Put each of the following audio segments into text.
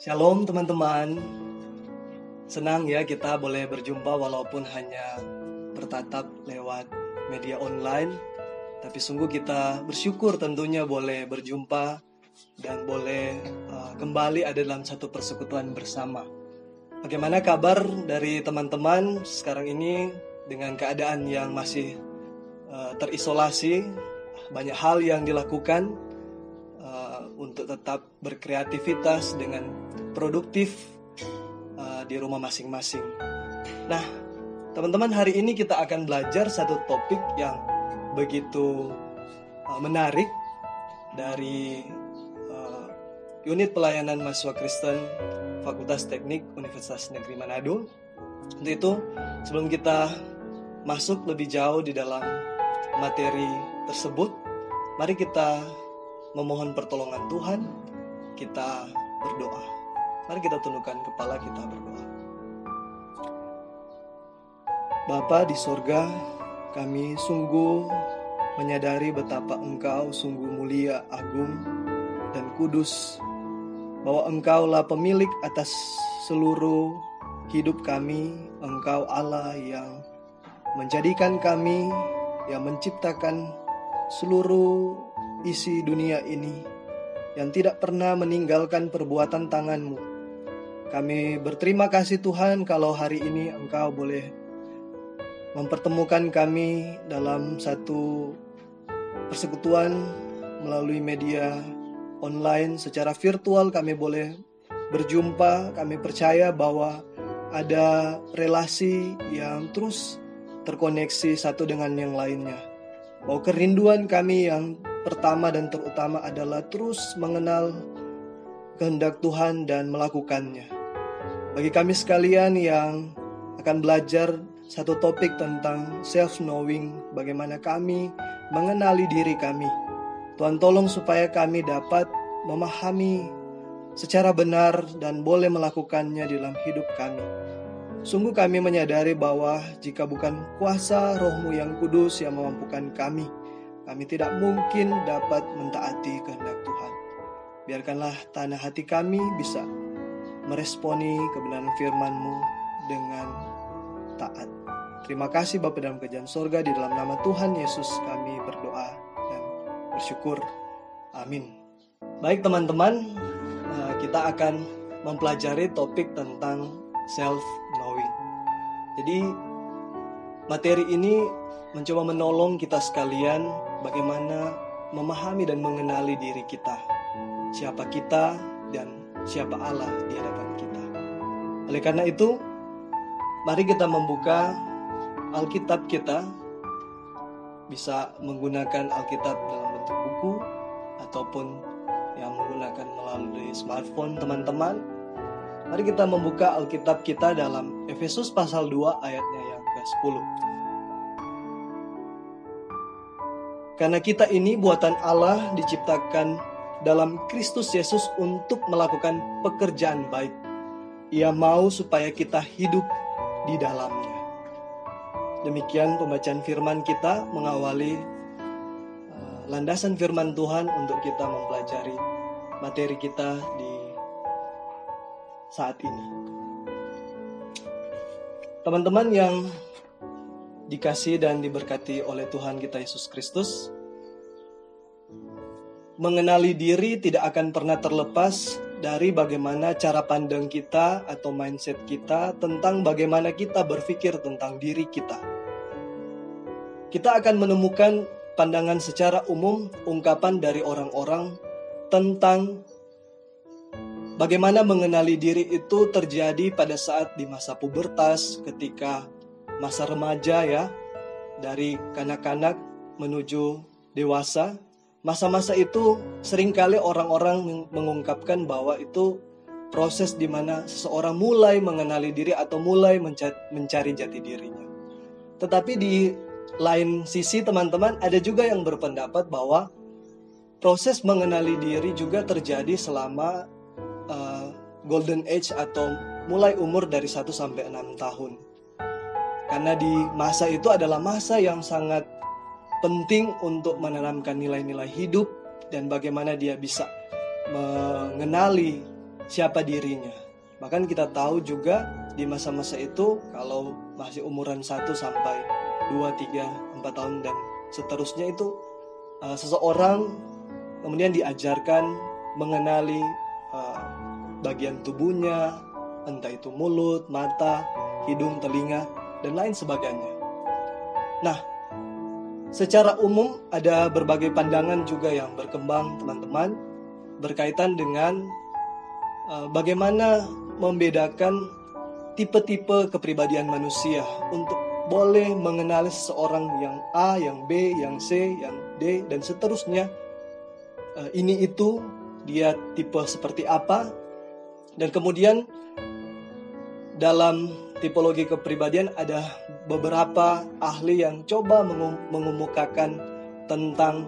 Shalom teman-teman. Senang ya kita boleh berjumpa walaupun hanya bertatap lewat media online. Tapi sungguh kita bersyukur tentunya boleh berjumpa dan boleh uh, kembali ada dalam satu persekutuan bersama. Bagaimana kabar dari teman-teman sekarang ini dengan keadaan yang masih uh, terisolasi? Banyak hal yang dilakukan untuk tetap berkreativitas dengan produktif uh, di rumah masing-masing. Nah, teman-teman hari ini kita akan belajar satu topik yang begitu uh, menarik dari uh, unit pelayanan mahasiswa Kristen Fakultas Teknik Universitas Negeri Manado. Untuk itu, sebelum kita masuk lebih jauh di dalam materi tersebut, mari kita memohon pertolongan Tuhan, kita berdoa. Mari kita tundukkan kepala kita berdoa. Bapa di sorga, kami sungguh menyadari betapa Engkau sungguh mulia, agung, dan kudus, bahwa Engkaulah pemilik atas seluruh hidup kami, Engkau Allah yang menjadikan kami, yang menciptakan seluruh isi dunia ini, yang tidak pernah meninggalkan perbuatan tanganmu, kami berterima kasih Tuhan kalau hari ini Engkau boleh mempertemukan kami dalam satu persekutuan melalui media online secara virtual kami boleh berjumpa, kami percaya bahwa ada relasi yang terus terkoneksi satu dengan yang lainnya. Bahwa kerinduan kami yang pertama dan terutama adalah terus mengenal kehendak Tuhan dan melakukannya. Bagi kami sekalian yang akan belajar satu topik tentang self-knowing, bagaimana kami mengenali diri kami. Tuhan tolong supaya kami dapat memahami secara benar dan boleh melakukannya dalam hidup kami. Sungguh kami menyadari bahwa jika bukan kuasa rohmu yang kudus yang memampukan kami, kami tidak mungkin dapat mentaati kehendak Tuhan. Biarkanlah tanah hati kami bisa meresponi kebenaran firman-Mu dengan taat. Terima kasih Bapak dalam kerjaan sorga di dalam nama Tuhan Yesus kami berdoa dan bersyukur. Amin. Baik teman-teman, eh, kita akan mempelajari topik tentang self-knowing. Jadi materi ini mencoba menolong kita sekalian bagaimana memahami dan mengenali diri kita. Siapa kita dan siapa Allah di hadapan kita. Oleh karena itu, mari kita membuka Alkitab kita bisa menggunakan Alkitab dalam bentuk buku ataupun yang menggunakan melalui smartphone teman-teman. Mari kita membuka Alkitab kita dalam Efesus pasal 2 ayatnya yang ke-10. Karena kita ini buatan Allah diciptakan dalam Kristus Yesus untuk melakukan pekerjaan baik. Ia mau supaya kita hidup di dalamnya. Demikian pembacaan firman kita mengawali uh, landasan firman Tuhan untuk kita mempelajari materi kita di saat ini. Teman-teman yang dikasih dan diberkati oleh Tuhan kita Yesus Kristus, mengenali diri tidak akan pernah terlepas dari bagaimana cara pandang kita atau mindset kita tentang bagaimana kita berpikir tentang diri kita. Kita akan menemukan pandangan secara umum ungkapan dari orang-orang tentang bagaimana mengenali diri itu terjadi pada saat di masa pubertas, ketika masa remaja ya, dari kanak-kanak menuju dewasa, masa-masa itu sering kali orang-orang mengungkapkan bahwa itu proses di mana seseorang mulai mengenali diri atau mulai mencari jati dirinya. Tetapi di lain sisi teman-teman ada juga yang berpendapat bahwa proses mengenali diri juga terjadi selama uh, golden age atau mulai umur dari 1 sampai 6 tahun. Karena di masa itu adalah masa yang sangat penting untuk menanamkan nilai-nilai hidup dan bagaimana dia bisa mengenali siapa dirinya. Bahkan kita tahu juga di masa-masa itu kalau masih umuran 1 sampai 2, 3, 4 tahun dan seterusnya itu uh, seseorang kemudian diajarkan mengenali uh, bagian tubuhnya, entah itu mulut, mata, hidung, telinga, dan lain sebagainya. Nah, secara umum ada berbagai pandangan juga yang berkembang teman-teman berkaitan dengan uh, bagaimana membedakan tipe-tipe kepribadian manusia untuk boleh mengenali seseorang yang A, yang B, yang C, yang D dan seterusnya. Uh, ini itu dia tipe seperti apa dan kemudian dalam tipologi kepribadian ada beberapa ahli yang coba mengumumkakan tentang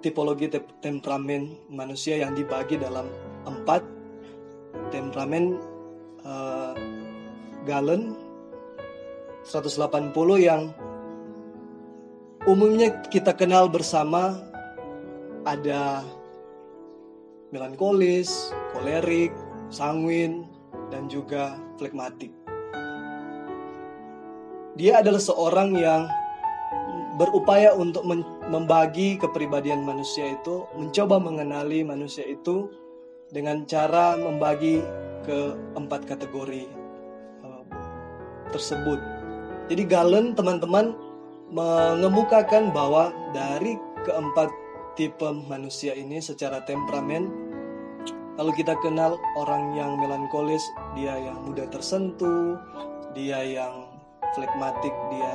tipologi te temperamen manusia yang dibagi dalam empat temperamen uh, Galen 180 yang umumnya kita kenal bersama ada melankolis, kolerik, sanguin, dan juga flekmatik. Dia adalah seorang yang berupaya untuk membagi kepribadian manusia itu, mencoba mengenali manusia itu dengan cara membagi ke empat kategori uh, tersebut. Jadi Galen teman-teman mengemukakan bahwa dari keempat tipe manusia ini secara temperamen kalau kita kenal orang yang melankolis, dia yang mudah tersentuh, dia yang flekmatik, dia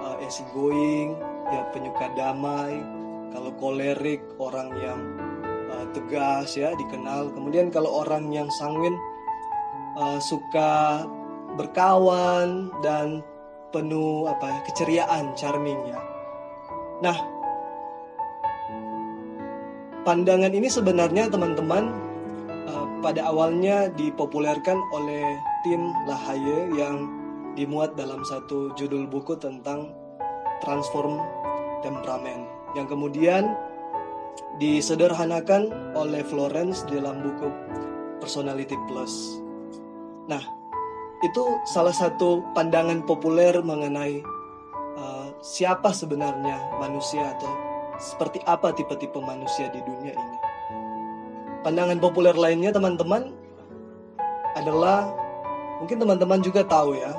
uh, easy going, dia penyuka damai. Kalau kolerik, orang yang uh, tegas ya dikenal. Kemudian kalau orang yang sanguin uh, suka berkawan dan penuh apa ya, keceriaan, charmingnya. Nah, pandangan ini sebenarnya teman-teman pada awalnya dipopulerkan oleh tim Lahaye yang dimuat dalam satu judul buku tentang transform temperamen yang kemudian disederhanakan oleh Florence dalam buku Personality Plus. Nah, itu salah satu pandangan populer mengenai uh, siapa sebenarnya manusia atau seperti apa tipe-tipe manusia di dunia ini. Pandangan populer lainnya teman-teman adalah mungkin teman-teman juga tahu ya.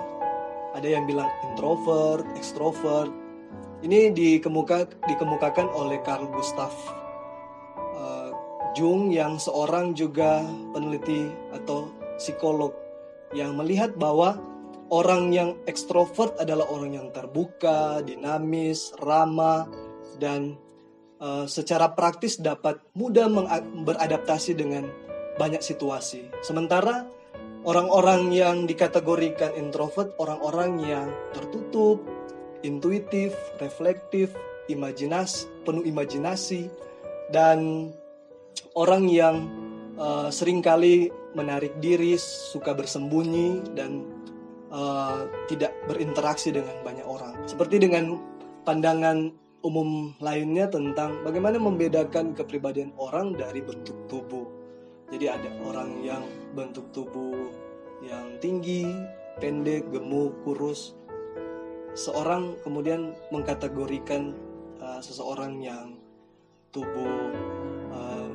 Ada yang bilang introvert, extrovert. Ini dikemuka, dikemukakan oleh Carl Gustav uh, Jung yang seorang juga peneliti atau psikolog yang melihat bahwa orang yang ekstrovert adalah orang yang terbuka, dinamis, ramah, dan uh, secara praktis dapat mudah beradaptasi dengan banyak situasi. Sementara orang-orang yang dikategorikan introvert, orang-orang yang tertutup, intuitif, reflektif, imajinas, penuh imajinasi, dan orang yang uh, sering kali menarik diri, suka bersembunyi, dan uh, tidak berinteraksi dengan banyak orang. Seperti dengan pandangan umum lainnya tentang bagaimana membedakan kepribadian orang dari bentuk tubuh. Jadi ada orang yang bentuk tubuh yang tinggi, pendek, gemuk, kurus. Seorang kemudian mengkategorikan uh, seseorang yang tubuh uh,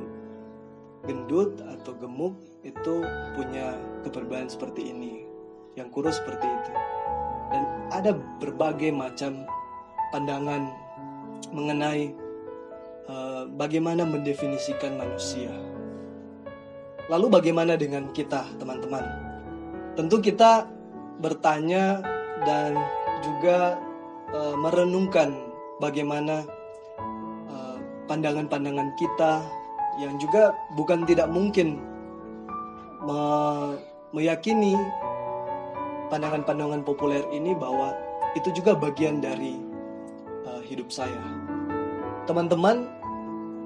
gendut atau gemuk itu punya kepribadian seperti ini, yang kurus seperti itu. Dan ada berbagai macam pandangan mengenai uh, bagaimana mendefinisikan manusia. Lalu bagaimana dengan kita, teman-teman? Tentu kita bertanya dan juga uh, merenungkan bagaimana eh, pandangan-pandangan uh, kita yang juga bukan tidak mungkin me meyakini pandangan-pandangan populer ini bahwa itu juga bagian dari uh, hidup saya teman-teman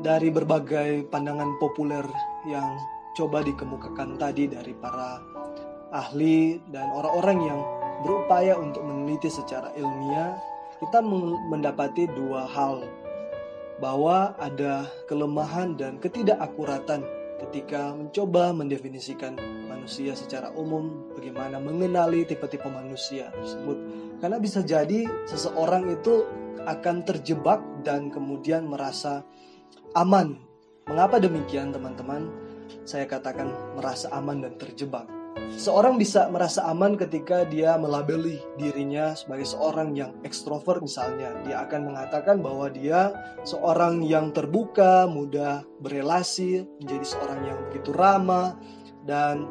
dari berbagai pandangan populer yang coba dikemukakan tadi dari para ahli dan orang-orang yang berupaya untuk meneliti secara ilmiah, kita mendapati dua hal bahwa ada kelemahan dan ketidakakuratan ketika mencoba mendefinisikan manusia secara umum, bagaimana mengenali tipe-tipe manusia tersebut. Karena bisa jadi seseorang itu akan terjebak dan kemudian merasa aman. Mengapa demikian, teman-teman? Saya katakan merasa aman dan terjebak Seorang bisa merasa aman ketika dia melabeli dirinya sebagai seorang yang ekstrovert misalnya. Dia akan mengatakan bahwa dia seorang yang terbuka, mudah berelasi, menjadi seorang yang begitu ramah dan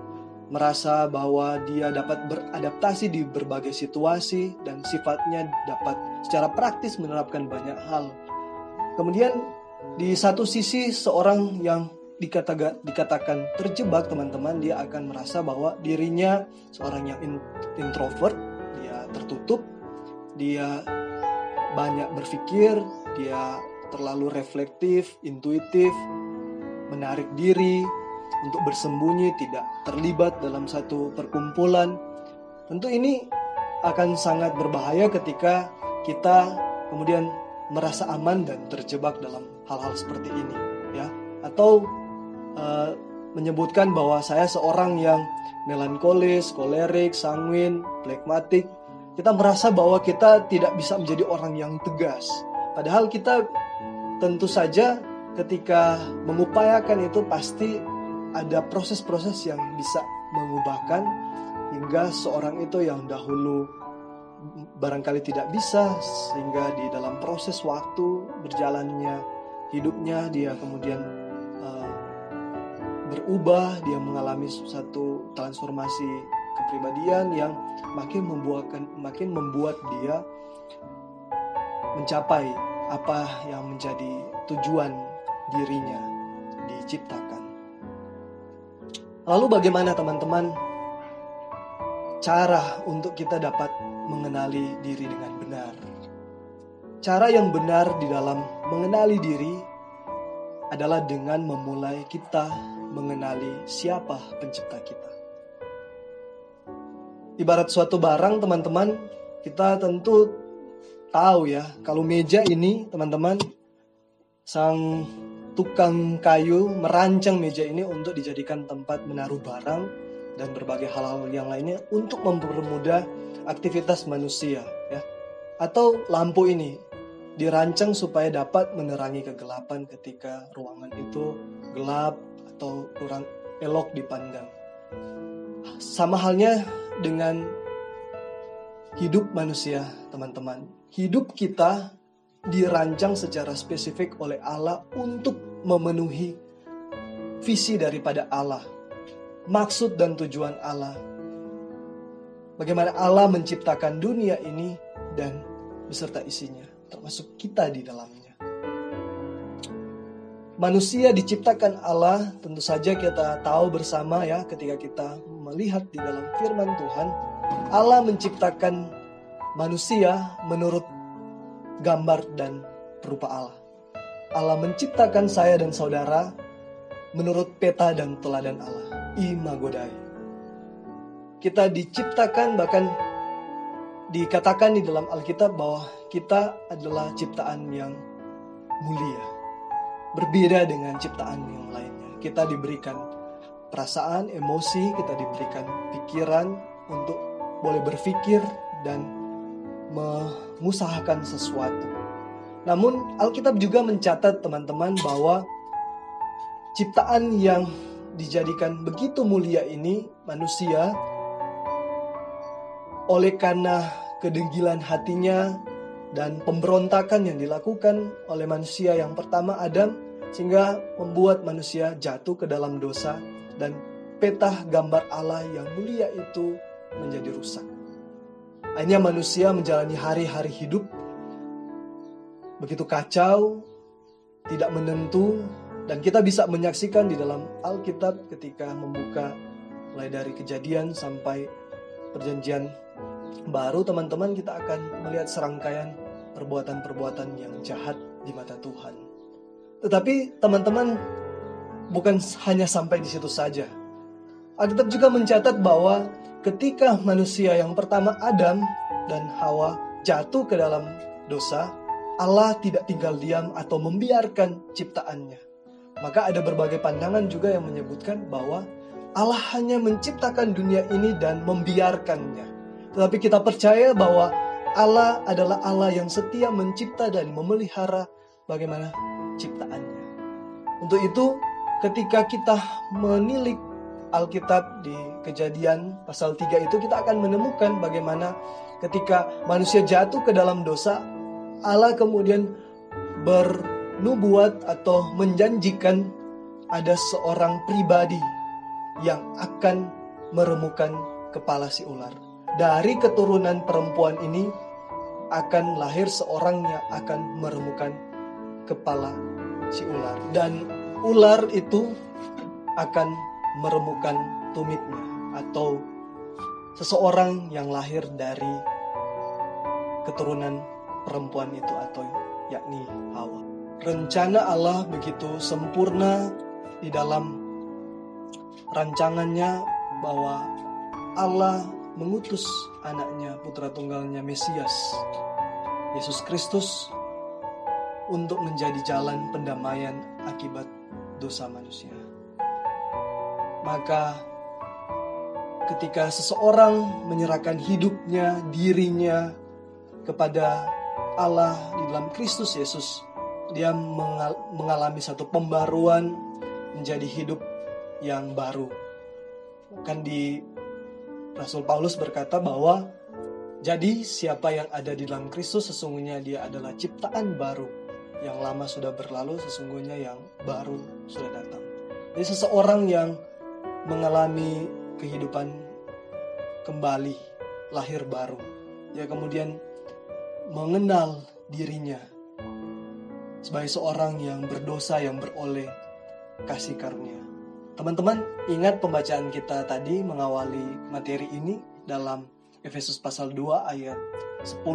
merasa bahwa dia dapat beradaptasi di berbagai situasi dan sifatnya dapat secara praktis menerapkan banyak hal. Kemudian di satu sisi seorang yang dikatakan, dikatakan terjebak teman-teman dia akan merasa bahwa dirinya seorang yang introvert dia tertutup dia banyak berpikir dia terlalu reflektif intuitif menarik diri untuk bersembunyi tidak terlibat dalam satu perkumpulan. Tentu ini akan sangat berbahaya ketika kita kemudian merasa aman dan terjebak dalam hal-hal seperti ini ya. Atau uh, menyebutkan bahwa saya seorang yang melankolis, kolerik, sanguin, plekmatik. Kita merasa bahwa kita tidak bisa menjadi orang yang tegas. Padahal kita tentu saja ketika mengupayakan itu pasti ada proses-proses yang bisa mengubahkan hingga seorang itu yang dahulu barangkali tidak bisa sehingga di dalam proses waktu berjalannya hidupnya dia kemudian berubah, dia mengalami satu transformasi kepribadian yang makin membuatkan makin membuat dia mencapai apa yang menjadi tujuan dirinya diciptakan. Lalu bagaimana teman-teman cara untuk kita dapat mengenali diri dengan benar? Cara yang benar di dalam mengenali diri adalah dengan memulai kita mengenali siapa pencipta kita. Ibarat suatu barang, teman-teman, kita tentu tahu ya, kalau meja ini, teman-teman, sang tukang kayu merancang meja ini untuk dijadikan tempat menaruh barang dan berbagai hal-hal yang lainnya untuk mempermudah aktivitas manusia ya. Atau lampu ini dirancang supaya dapat menerangi kegelapan ketika ruangan itu gelap atau kurang elok dipandang. Sama halnya dengan hidup manusia, teman-teman. Hidup kita dirancang secara spesifik oleh Allah untuk memenuhi visi daripada Allah, maksud dan tujuan Allah. Bagaimana Allah menciptakan dunia ini dan beserta isinya, termasuk kita di dalamnya manusia diciptakan Allah, tentu saja kita tahu bersama ya ketika kita melihat di dalam firman Tuhan, Allah menciptakan manusia menurut gambar dan rupa Allah. Allah menciptakan saya dan saudara menurut peta dan teladan Allah. Imagodai. Kita diciptakan bahkan dikatakan di dalam Alkitab bahwa kita adalah ciptaan yang mulia berbeda dengan ciptaan yang lainnya. Kita diberikan perasaan, emosi, kita diberikan pikiran untuk boleh berpikir dan mengusahakan sesuatu. Namun Alkitab juga mencatat teman-teman bahwa ciptaan yang dijadikan begitu mulia ini manusia oleh karena kedengkilan hatinya dan pemberontakan yang dilakukan oleh manusia yang pertama Adam sehingga membuat manusia jatuh ke dalam dosa dan peta gambar Allah yang mulia itu menjadi rusak. Akhirnya manusia menjalani hari-hari hidup begitu kacau, tidak menentu, dan kita bisa menyaksikan di dalam Alkitab ketika membuka mulai dari kejadian sampai perjanjian baru teman-teman kita akan melihat serangkaian perbuatan-perbuatan yang jahat di mata Tuhan. Tetapi teman-teman bukan hanya sampai di situ saja. Alkitab juga mencatat bahwa ketika manusia yang pertama Adam dan Hawa jatuh ke dalam dosa, Allah tidak tinggal diam atau membiarkan ciptaannya. Maka ada berbagai pandangan juga yang menyebutkan bahwa Allah hanya menciptakan dunia ini dan membiarkannya. Tetapi kita percaya bahwa Allah adalah Allah yang setia mencipta dan memelihara bagaimana ciptaannya. Untuk itu, ketika kita menilik Alkitab di kejadian pasal 3 itu kita akan menemukan bagaimana ketika manusia jatuh ke dalam dosa, Allah kemudian bernubuat atau menjanjikan ada seorang pribadi yang akan meremukan kepala si ular. Dari keturunan perempuan ini akan lahir seorang yang akan meremukan kepala si ular. Dan ular itu akan meremukan tumitnya atau seseorang yang lahir dari keturunan perempuan itu atau yakni Hawa. Rencana Allah begitu sempurna di dalam rancangannya bahwa Allah mengutus anaknya putra tunggalnya Mesias Yesus Kristus untuk menjadi jalan pendamaian akibat dosa manusia maka ketika seseorang menyerahkan hidupnya, dirinya kepada Allah di dalam Kristus Yesus, dia mengalami satu pembaruan menjadi hidup yang baru. Kan di Rasul Paulus berkata bahwa jadi siapa yang ada di dalam Kristus sesungguhnya dia adalah ciptaan baru. Yang lama sudah berlalu sesungguhnya yang baru sudah datang. Jadi seseorang yang mengalami kehidupan kembali, lahir baru. Dia kemudian mengenal dirinya sebagai seorang yang berdosa yang beroleh kasih karunia. Teman-teman, ingat pembacaan kita tadi mengawali materi ini dalam Efesus pasal 2 ayat 10.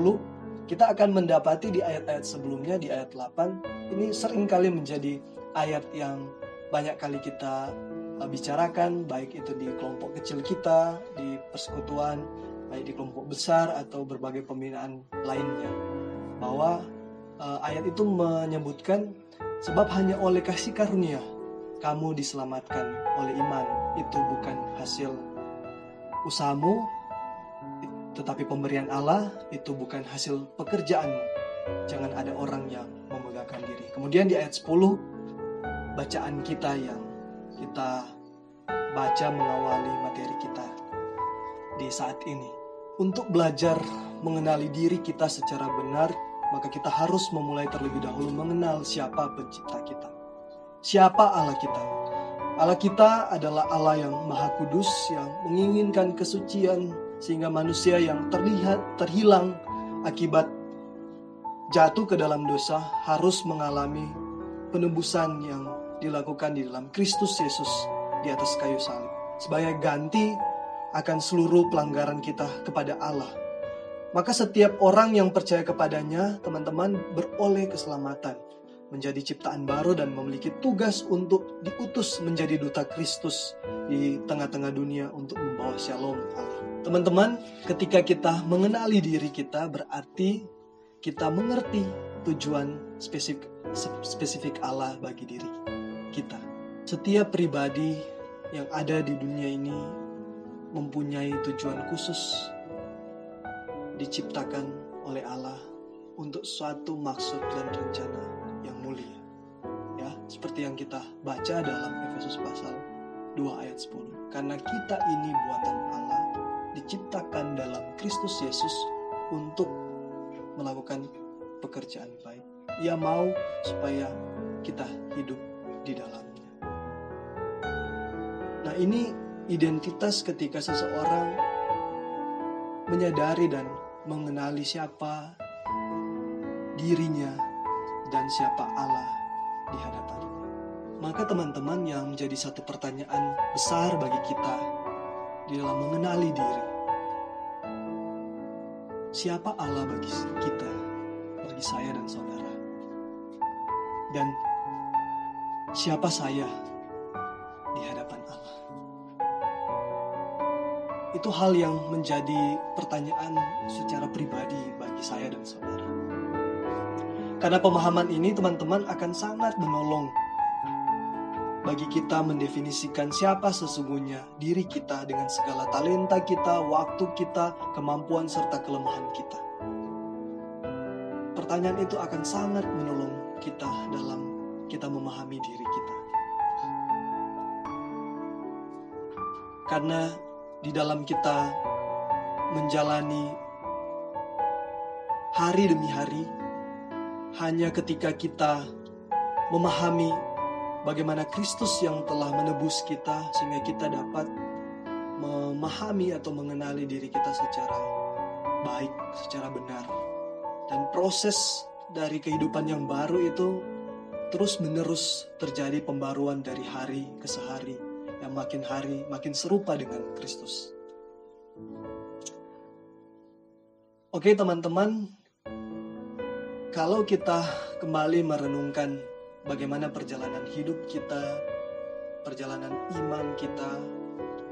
Kita akan mendapati di ayat-ayat sebelumnya di ayat 8 ini sering kali menjadi ayat yang banyak kali kita uh, bicarakan baik itu di kelompok kecil kita, di persekutuan, baik di kelompok besar atau berbagai pembinaan lainnya. Bahwa uh, ayat itu menyebutkan sebab hanya oleh kasih karunia kamu diselamatkan oleh iman. Itu bukan hasil usahamu, tetapi pemberian Allah itu bukan hasil pekerjaanmu. Jangan ada orang yang memegahkan diri. Kemudian di ayat 10 bacaan kita yang kita baca mengawali materi kita di saat ini. Untuk belajar mengenali diri kita secara benar, maka kita harus memulai terlebih dahulu mengenal siapa pencipta kita. Siapa Allah kita? Allah kita adalah Allah yang maha kudus yang menginginkan kesucian sehingga manusia yang terlihat terhilang akibat jatuh ke dalam dosa harus mengalami penebusan yang dilakukan di dalam Kristus Yesus di atas kayu salib. Sebagai ganti akan seluruh pelanggaran kita kepada Allah. Maka setiap orang yang percaya kepadanya, teman-teman, beroleh keselamatan, menjadi ciptaan baru dan memiliki tugas untuk diutus menjadi duta Kristus di tengah-tengah dunia untuk membawa shalom Allah. Teman-teman, ketika kita mengenali diri kita berarti kita mengerti tujuan spesifik spesifik Allah bagi diri kita. Setiap pribadi yang ada di dunia ini mempunyai tujuan khusus diciptakan oleh Allah untuk suatu maksud dan rencana seperti yang kita baca dalam Efesus pasal 2 ayat 10. Karena kita ini buatan Allah diciptakan dalam Kristus Yesus untuk melakukan pekerjaan baik. Ia mau supaya kita hidup di dalamnya. Nah, ini identitas ketika seseorang menyadari dan mengenali siapa dirinya dan siapa Allah di hadapannya. Maka teman-teman yang menjadi satu pertanyaan besar bagi kita di dalam mengenali diri. Siapa Allah bagi kita, bagi saya dan saudara? Dan siapa saya di hadapan Allah? Itu hal yang menjadi pertanyaan secara pribadi bagi saya dan saudara. Karena pemahaman ini teman-teman akan sangat menolong bagi kita mendefinisikan siapa sesungguhnya diri kita dengan segala talenta kita, waktu kita, kemampuan, serta kelemahan kita. Pertanyaan itu akan sangat menolong kita dalam kita memahami diri kita. Karena di dalam kita menjalani hari demi hari, hanya ketika kita memahami bagaimana Kristus yang telah menebus kita sehingga kita dapat memahami atau mengenali diri kita secara baik, secara benar. Dan proses dari kehidupan yang baru itu terus-menerus terjadi pembaruan dari hari ke sehari yang makin hari makin serupa dengan Kristus. Oke, teman-teman, kalau kita kembali merenungkan bagaimana perjalanan hidup kita, perjalanan iman kita,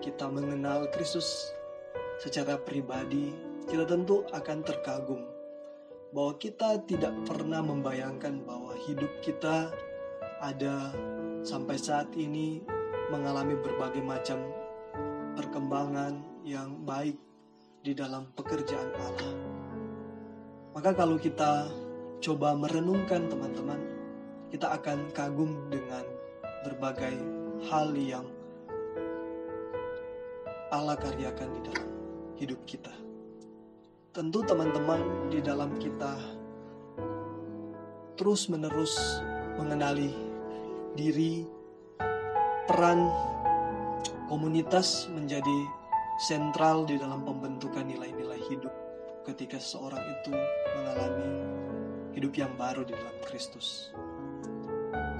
kita mengenal Kristus secara pribadi, kita tentu akan terkagum bahwa kita tidak pernah membayangkan bahwa hidup kita ada sampai saat ini mengalami berbagai macam perkembangan yang baik di dalam pekerjaan Allah. Maka kalau kita coba merenungkan teman-teman kita akan kagum dengan berbagai hal yang Allah karyakan di dalam hidup kita. Tentu teman-teman di dalam kita terus-menerus mengenali diri, peran komunitas menjadi sentral di dalam pembentukan nilai-nilai hidup ketika seseorang itu mengalami hidup yang baru di dalam Kristus.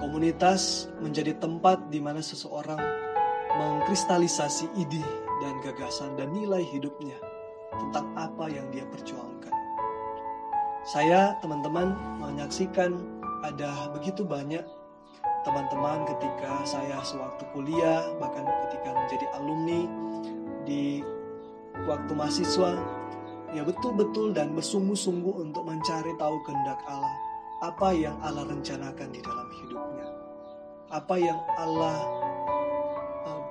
Komunitas menjadi tempat di mana seseorang mengkristalisasi ide dan gagasan dan nilai hidupnya tentang apa yang dia perjuangkan. Saya, teman-teman, menyaksikan ada begitu banyak teman-teman ketika saya sewaktu kuliah, bahkan ketika menjadi alumni di waktu mahasiswa, ya betul-betul dan bersungguh-sungguh untuk mencari tahu kehendak Allah, apa yang Allah rencanakan di dalam hidupnya, apa yang Allah uh,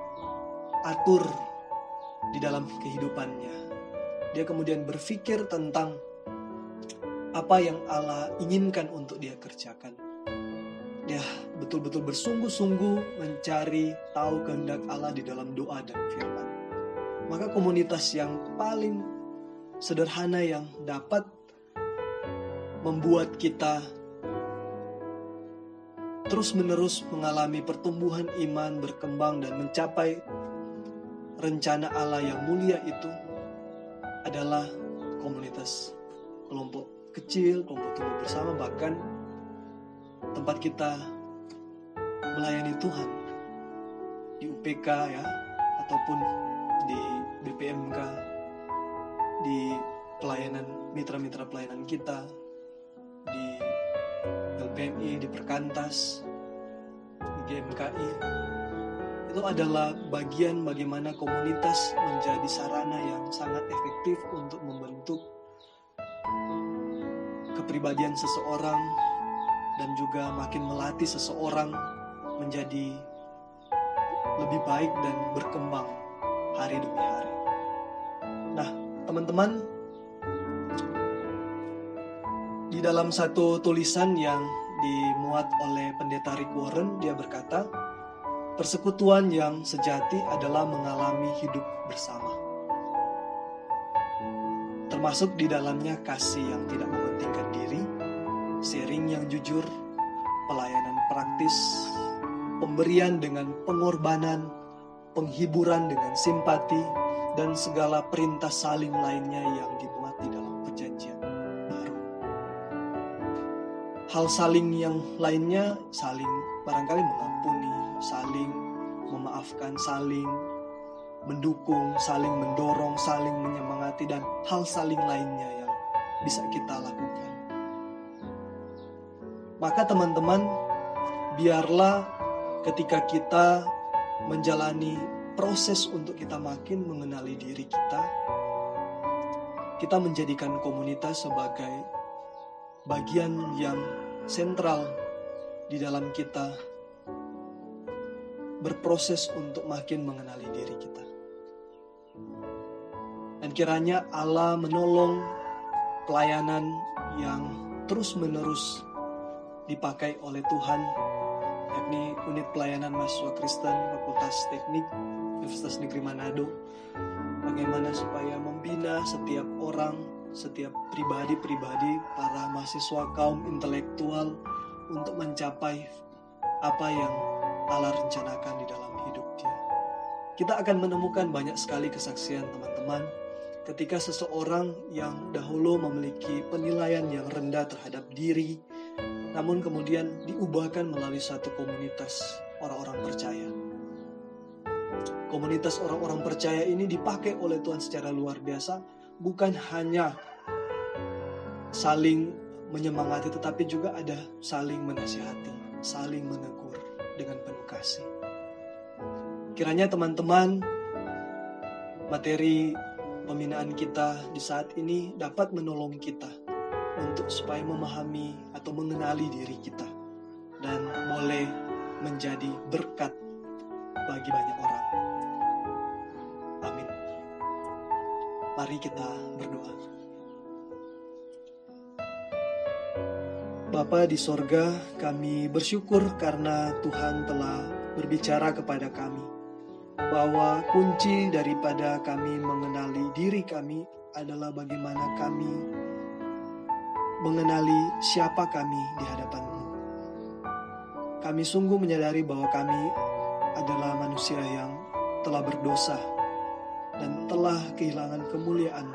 atur di dalam kehidupannya. Dia kemudian berpikir tentang apa yang Allah inginkan untuk dia kerjakan. Dia betul-betul bersungguh-sungguh mencari tahu kehendak Allah di dalam doa dan firman. Maka komunitas yang paling sederhana yang dapat membuat kita terus-menerus mengalami pertumbuhan iman, berkembang, dan mencapai rencana Allah yang mulia itu adalah komunitas kelompok kecil, kelompok tumbuh bersama, bahkan tempat kita melayani Tuhan di UPK ya, ataupun di BPMK, di pelayanan mitra-mitra pelayanan kita, di LPMI, di Perkantas, di GMKI, itu adalah bagian bagaimana komunitas menjadi sarana yang sangat efektif untuk membentuk kepribadian seseorang dan juga makin melatih seseorang menjadi lebih baik dan berkembang hari demi hari. Teman-teman, di dalam satu tulisan yang dimuat oleh pendeta Rick Warren, dia berkata, persekutuan yang sejati adalah mengalami hidup bersama. Termasuk di dalamnya kasih yang tidak mementingkan diri, sharing yang jujur, pelayanan praktis, pemberian dengan pengorbanan, penghiburan dengan simpati, dan segala perintah saling lainnya yang dimuat di dalam hal saling yang lainnya saling barangkali mengampuni, saling memaafkan, saling mendukung, saling mendorong, saling menyemangati dan hal saling lainnya yang bisa kita lakukan. Maka teman-teman, biarlah ketika kita menjalani proses untuk kita makin mengenali diri kita, kita menjadikan komunitas sebagai bagian yang sentral di dalam kita berproses untuk makin mengenali diri kita. Dan kiranya Allah menolong pelayanan yang terus-menerus dipakai oleh Tuhan, yakni unit pelayanan mahasiswa Kristen Fakultas Teknik Universitas Negeri Manado. Bagaimana supaya membina setiap orang, setiap pribadi-pribadi, para mahasiswa kaum intelektual untuk mencapai apa yang Allah rencanakan di dalam hidup dia. Kita akan menemukan banyak sekali kesaksian teman-teman ketika seseorang yang dahulu memiliki penilaian yang rendah terhadap diri, namun kemudian diubahkan melalui satu komunitas orang-orang percaya. Komunitas orang-orang percaya ini dipakai oleh Tuhan secara luar biasa, bukan hanya saling menyemangati, tetapi juga ada saling menasihati, saling menegur dengan penuh kasih. Kiranya teman-teman, materi pembinaan kita di saat ini dapat menolong kita untuk supaya memahami atau mengenali diri kita dan boleh menjadi berkat bagi banyak orang. Mari kita berdoa. Bapa di sorga, kami bersyukur karena Tuhan telah berbicara kepada kami bahwa kunci daripada kami mengenali diri kami adalah bagaimana kami mengenali siapa kami di hadapanmu. Kami sungguh menyadari bahwa kami adalah manusia yang telah berdosa dan telah kehilangan kemuliaan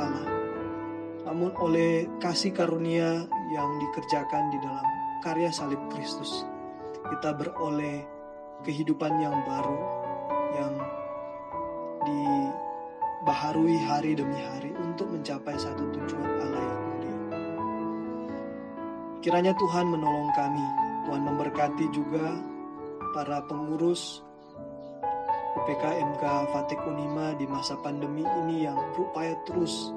Allah. Namun oleh kasih karunia yang dikerjakan di dalam karya salib Kristus, kita beroleh kehidupan yang baru yang dibaharui hari demi hari untuk mencapai satu tujuan Allah yang mulia. Kiranya Tuhan menolong kami, Tuhan memberkati juga para pengurus UPK MK Fatik Unima di masa pandemi ini yang berupaya terus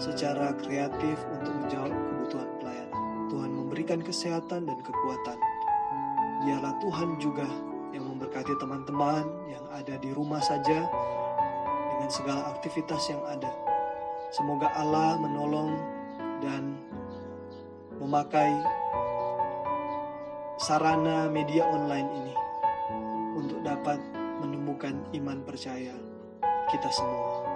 secara kreatif untuk menjawab kebutuhan pelayanan. Tuhan memberikan kesehatan dan kekuatan. Dialah Tuhan juga yang memberkati teman-teman yang ada di rumah saja dengan segala aktivitas yang ada. Semoga Allah menolong dan memakai sarana media online ini untuk dapat menemukan iman percaya kita semua.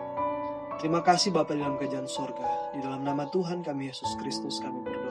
Terima kasih Bapak dalam kerajaan sorga. Di dalam nama Tuhan kami Yesus Kristus kami berdoa.